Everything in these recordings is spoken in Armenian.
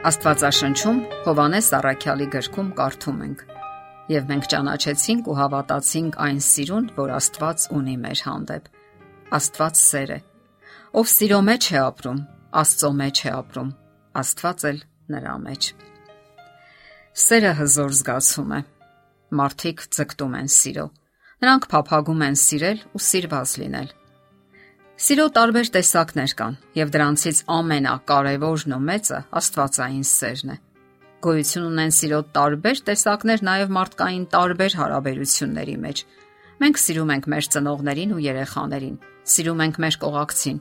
Աստվածաշնչում Հովանես Առաքյալի գրքում կարդում ենք. Եվ մենք ճանաչեցինք ու հավատացինք այն սիրուն, որ Աստված ունի մեր հանդեպ։ Աստված սեր է։ Ով սիրո մեջ է ապրում, Աստծո մեջ է ապրում, Աստված էլ նրա մեջ։ Սերը հզոր զգացում է։ Մարդիկ ձգտում են սիրո։ Նրանք փափագում են սիրել ու սիրված լինել։ Սիրո տարբեր տեսակներ կան, եւ դրանցից ամենակարևորն ու մեծը Աստվածային սերն է։ Գոյություն ունեն սիրո տարբեր տեսակներ նաև մարդկային տարբեր հարաբերությունների մեջ։ Մենք սիրում ենք մեր ծնողներին ու երեխաներին, սիրում ենք մեր կողակցին,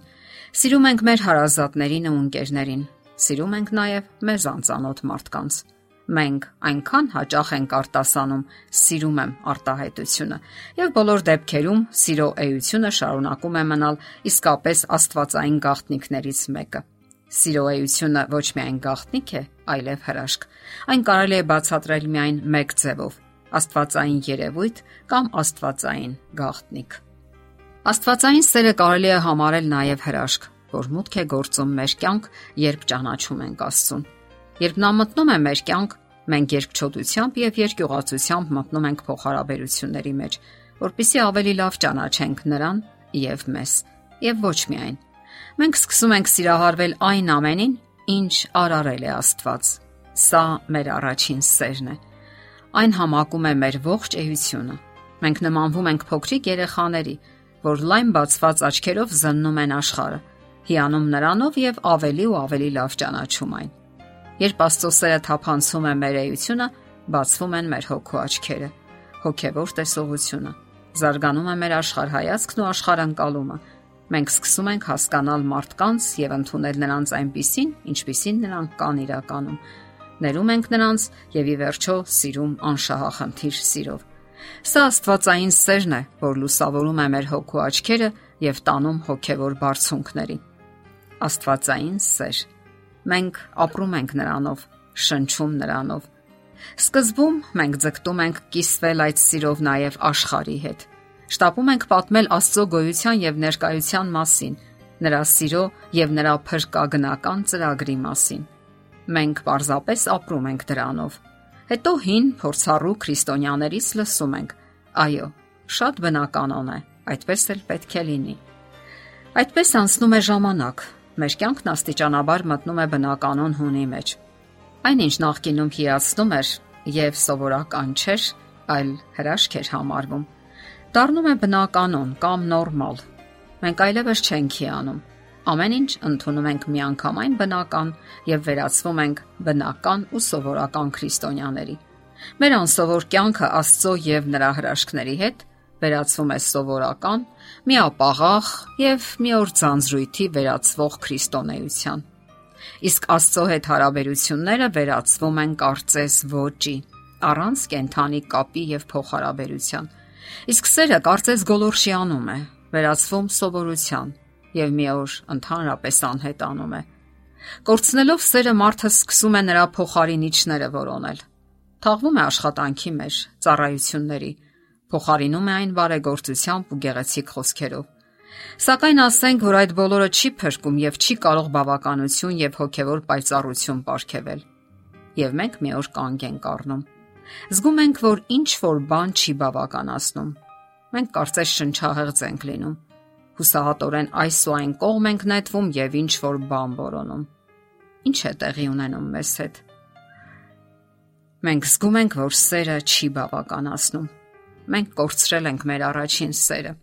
սիրում ենք մեր հարազատներին ու ընկերներին, սիրում ենք նաև մեզ անծանոթ մարդկանց մենք այնքան հաճախ ենք արտասանում սիրում եմ արտահայտությունը եւ բոլոր դեպքերում սիրո էությունը շարունակում է մնալ իսկապես աստվածային գաղտնիքներից մեկը Սիրո էությունը ոչ միայն գաղտնիք է, այլև հրաշք։ Այն կարելի է բացատրել միայն մեկ ձևով՝ աստվածային երևույթ կամ աստվածային գաղտնիք։ Աստվածային սերը կարելի է համարել նաև հրաշք, որ մուտք է գործում մեր կյանք, երբ ճանաչում ենք Աստծուն։ Երբ նա մտնում է մեր կյանք, մենք երկչոտությամբ եւ երկյուղացությամբ մտնում ենք փոխհարաբերությունների մեջ, որpիսի ավելի լավ ճանաչենք նրան եւ մեզ։ Եվ ոչ միայն։ Մենք սկսում ենք սիրահարվել այն ամենին, ինչ արարել է Աստված։ Սա մեր առաջին սերն է։ Այն համակում է մեր ողջ էությունը։ Մենք նմանվում ենք փոքրիկ երեխաների, որ լայն բացված աչքերով զննում են աշխարհը, հիանում նրանով եւ ավելի ու ավելի լավ ճանաչում այն։ Երբ Աստծո սերը թափանցում է մեր էությունը, բացվում են մեր հոգու աչքերը, հոգևոր տեսողությունը։ Զարգանում է մեր աշխարհայացքն ու աշխարհանկալումը։ Մենք սկսում ենք հասկանալ մարդկանց եւ ընդունել նրանց այնպիսին, ինչպիսին նրանք կան իրականում։ Ներում ենք նրանց եւ ի վերջո սիրում անշահախնդիր սիրով։ Սա Աստվածային սերն է, որ լուսավորում է մեր հոգու աչքերը եւ տանում հոգևոր բարձունքների։ Աստվածային սեր Մենք ապրում ենք նրանով, շնչում նրանով։ Սկզբում մենք ձգտում ենք կիսվել այդ սիրով նաև աշխարհի հետ։ Շտապում ենք պատմել Աստծո գոյության եւ ներկայության մասին, նրա սիրո եւ նրա փրկագնական ծրագրի մասին։ Մենք պարզապես ապրում ենք դրանով։ Հետո հին փորձառու քրիստոնյաներից լսում ենք. այո, շատ բնականon է, այդպես էլ պետք է լինի։ Այդպես անցնում է ժամանակ, մեր կյանքն աստիճանաբար մտնում է բնականon հունի մեջ։ Այնինչ նախկինում հիացնում էր եւ սովորական չէր, այլ հրաշք էր համարվում։ Դառնում է բնականon կամ նորմալ։ Մենք այլևս չենք հիանում։ Ամեն ինչ ընդունում ենք միանգամայն բնական եւ վերածվում ենք բնական ու սովորական քրիստոնյաների։ Մեր անսովոր կյանքը Աստծո եւ նրա հրաշքների հետ վերածվում է սովորական, միապաղաղ եւ մի օր ձանձրույթի վերածվող քրիստոնեության։ Իսկ Աստծո հետ հարաբերությունները վերածվում են կարծես ոճի, առանց կենթանի կապի եւ փոխհարաբերության։ Իսկ սերը կարծես գոլորշիանում է, վերածվում սովորության եւ մի օր ընդհանրապես անհետանում է։ Կորցնելով սերը մարդը սկսում է նրա փոխարինիչները որոնել։ Թաղվում է աշխատանքի մեջ, ծառայությունների, փոխարինում է այն բարեգործությամբ ու գեղեցիկ խոսքերով։ Սակայն ասենք, որ այդ բոլորը չի փրկում եւ չի կարող բավականություն եւ հոգեվոր պայծառություն ապարգևել։ Եվ մենք մի օր կանգ ենք առնում։ Զգում ենք, որ ինչ որ բան չի բավականացնում։ Մենք կարծես շնչահեղձ ենք լինում։ Հուսահատորեն այս ու այն կողմ ենք նետվում եւ ինչ որ բան որոնում։ Ինչ է տեղի ունենում մեզ հետ։ Մենք զգում ենք, որ սերը չի բավականացնում մենք կորցրել ենք մեր առաջին սերը։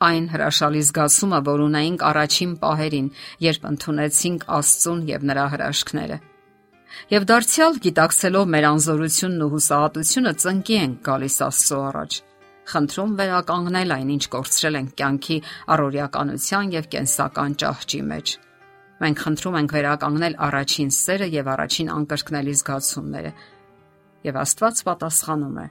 Այն հրաշալի զգացումը, որ ունեինք առաջին պահերին, երբ ընդունեցինք Աստծուն եւ նրա հրաշքները։ Եվ դարձյալ գիտակցելով մեր անզորությունն ու հուսահատությունը ծնկի ենք գալիս Աստծո առաջ խնդրում վերականգնել այն, ինչ կորցրել ենք կյանքի առօրյականության եւ կենսական ճահճի մեջ։ Մենք խնդրում ենք վերականգնել առաջին սերը եւ առաջին անկրկնելի զգացումները։ Եվ Աստված պատասխանում է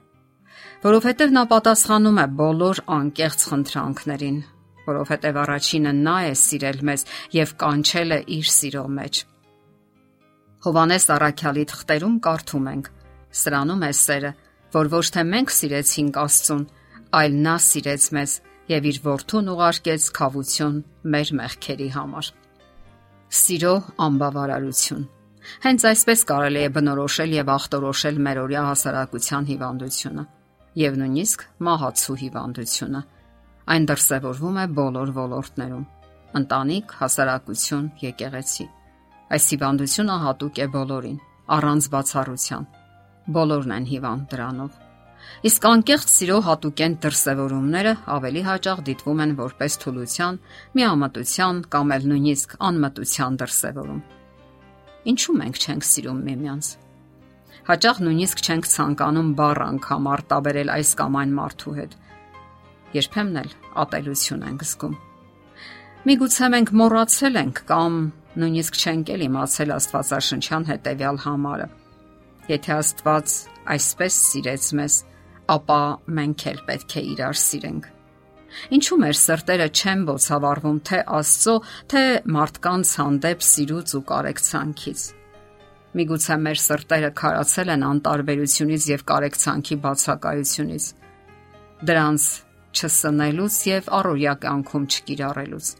որովհետև նա պատասխանում է բոլոր անկեղծ խնդրանքներին, որովհետև առաջինը նա է սիրել մեզ եւ կանչել է իր սիրո մեջ։ Հովանես Արաքյալի թղթերում կարդում ենք. Սրանում է սերը, որ ոչ թե մենք սիրեցինք Աստծուն, այլ նա սիրեց մեզ եւ իր որդուն ուղարկեց խավություն մեր մեղքերի համար։ Սիրո անբավարարություն, Հենց այսպես կարելի է բնորոշել եւ ախտորոշել մերօրյա հասարակության հիվանդությունը եւ նույնիսկ մահացու հիվանդությունը։ Այն դրսևորվում է բոլոր ոլորտներում՝ ընտանիք, հասարակություն, եկեղեցի։ Այս հիվանդությունը հատուկ է բոլորին, առանց բացառության։ Բոլորն են հիվանդ դրանով։ Իսկ անկեղծ սիրո հատուկեն դրսևորումները ավելի հաճախ դիտվում են որպես թուլության, միամտության կամ էլ նույնիսկ անմտության դրսևորում։ Ինչու մենք չենք սիրում միմյանց։ Հաճախ նույնիսկ չենք ցանկանում բառ անգամ արտաբերել այս կամ այն մարդու հետ։ Երբեմն էլ ատելություն ենք զգում։ Միգուցե մենք մոռացել ենք կամ նույնիսկ չենք էլ իմացել Աստվածաշնչյան հետևյալ համարը. Եթե Աստված այսպես սիրեց մեզ, ապա մենք էլ պետք է իրար սիրենք։ Ինչու մեր սրտերը չեն ոցավառվում թե Աստծո, թե մարդկանց հանդեպ սիրուց ու կարեկցանքից։ Միգուցե մեր սրտերը քարացել են անտարբերությունից եւ կարեկցանքի բացակայությունից։ Դրանց չսնելուց եւ առօրյա կյանքում չկիրառելուց։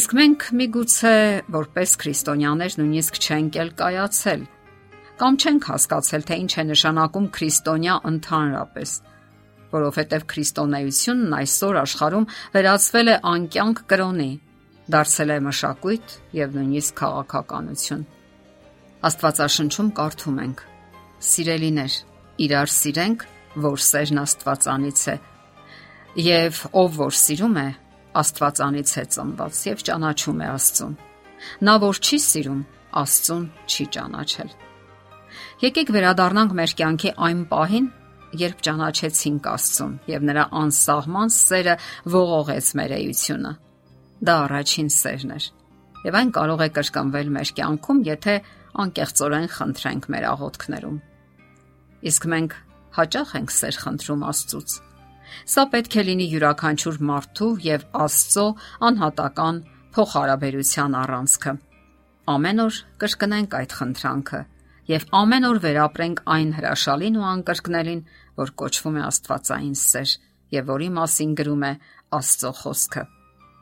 Իսկ մենք միգուցե որպես քրիստոնյաներ նույնիսկ չենք էլ կայացել կամ չենք հասկացել, թե ինչ է նշանակում քրիստոնյա ընդհանրապես, որովհետև քրիստոնեությունն այսօր աշխարհում վերածվել է անկյանք կրոնի, դարձել է մշակույթ եւ նույնիսկ քաղաքականություն։ Աստվածաշնչում կարդում ենք. Սիրելիներ, իրար սիրենք, որ սերն Աստվածանից է։ Եվ ով որ սիրում է, Աստվածանից է ծնված եւ ճանաչում է Աստծուն։ Նա որ չի սիրում, Աստծուն չի ճանաչել։ Եկեք վերադառնանք մեր կյանքի այն պահին, երբ ճանաչեցինք Աստծուն եւ նրա անսահման սերը ողողեց մեր էությունը։ Դա առաջին սերն էր։ Եվ այն կարող է կրկնվել մեր կյանքում, եթե անկեղծորեն խնդրենք մեր աղոթքներում։ Իսկ մենք հաճախ ենք սեր խնդրում Աստծուց։ Սա պետք է լինի յուրաքանչյուր մարդու եւ Աստծո անհատական փոխհարաբերության առանցքը։ Ամեն օր կրկնենք այդ խնդրանքը եւ ամեն օր վերապրենք այն հրաշալին ու անկրկնելին, որ կոչվում է Աստվածային սեր եւ որի մասին գրում է Աստծո խոսքը։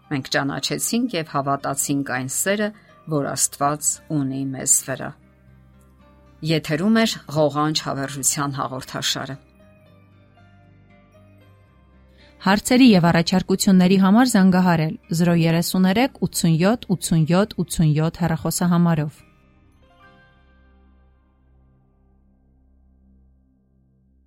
Մենք ճանաչեցինք եւ հավատացինք այն սերը, որ Աստված ունի մեզ վրա։ Եթերում է ղողանջ հավերժության հաղորդաշարը։ Հարցերի եւ առաջարկությունների համար զանգահարել 033 87 87 87 հեռախոսահամարով։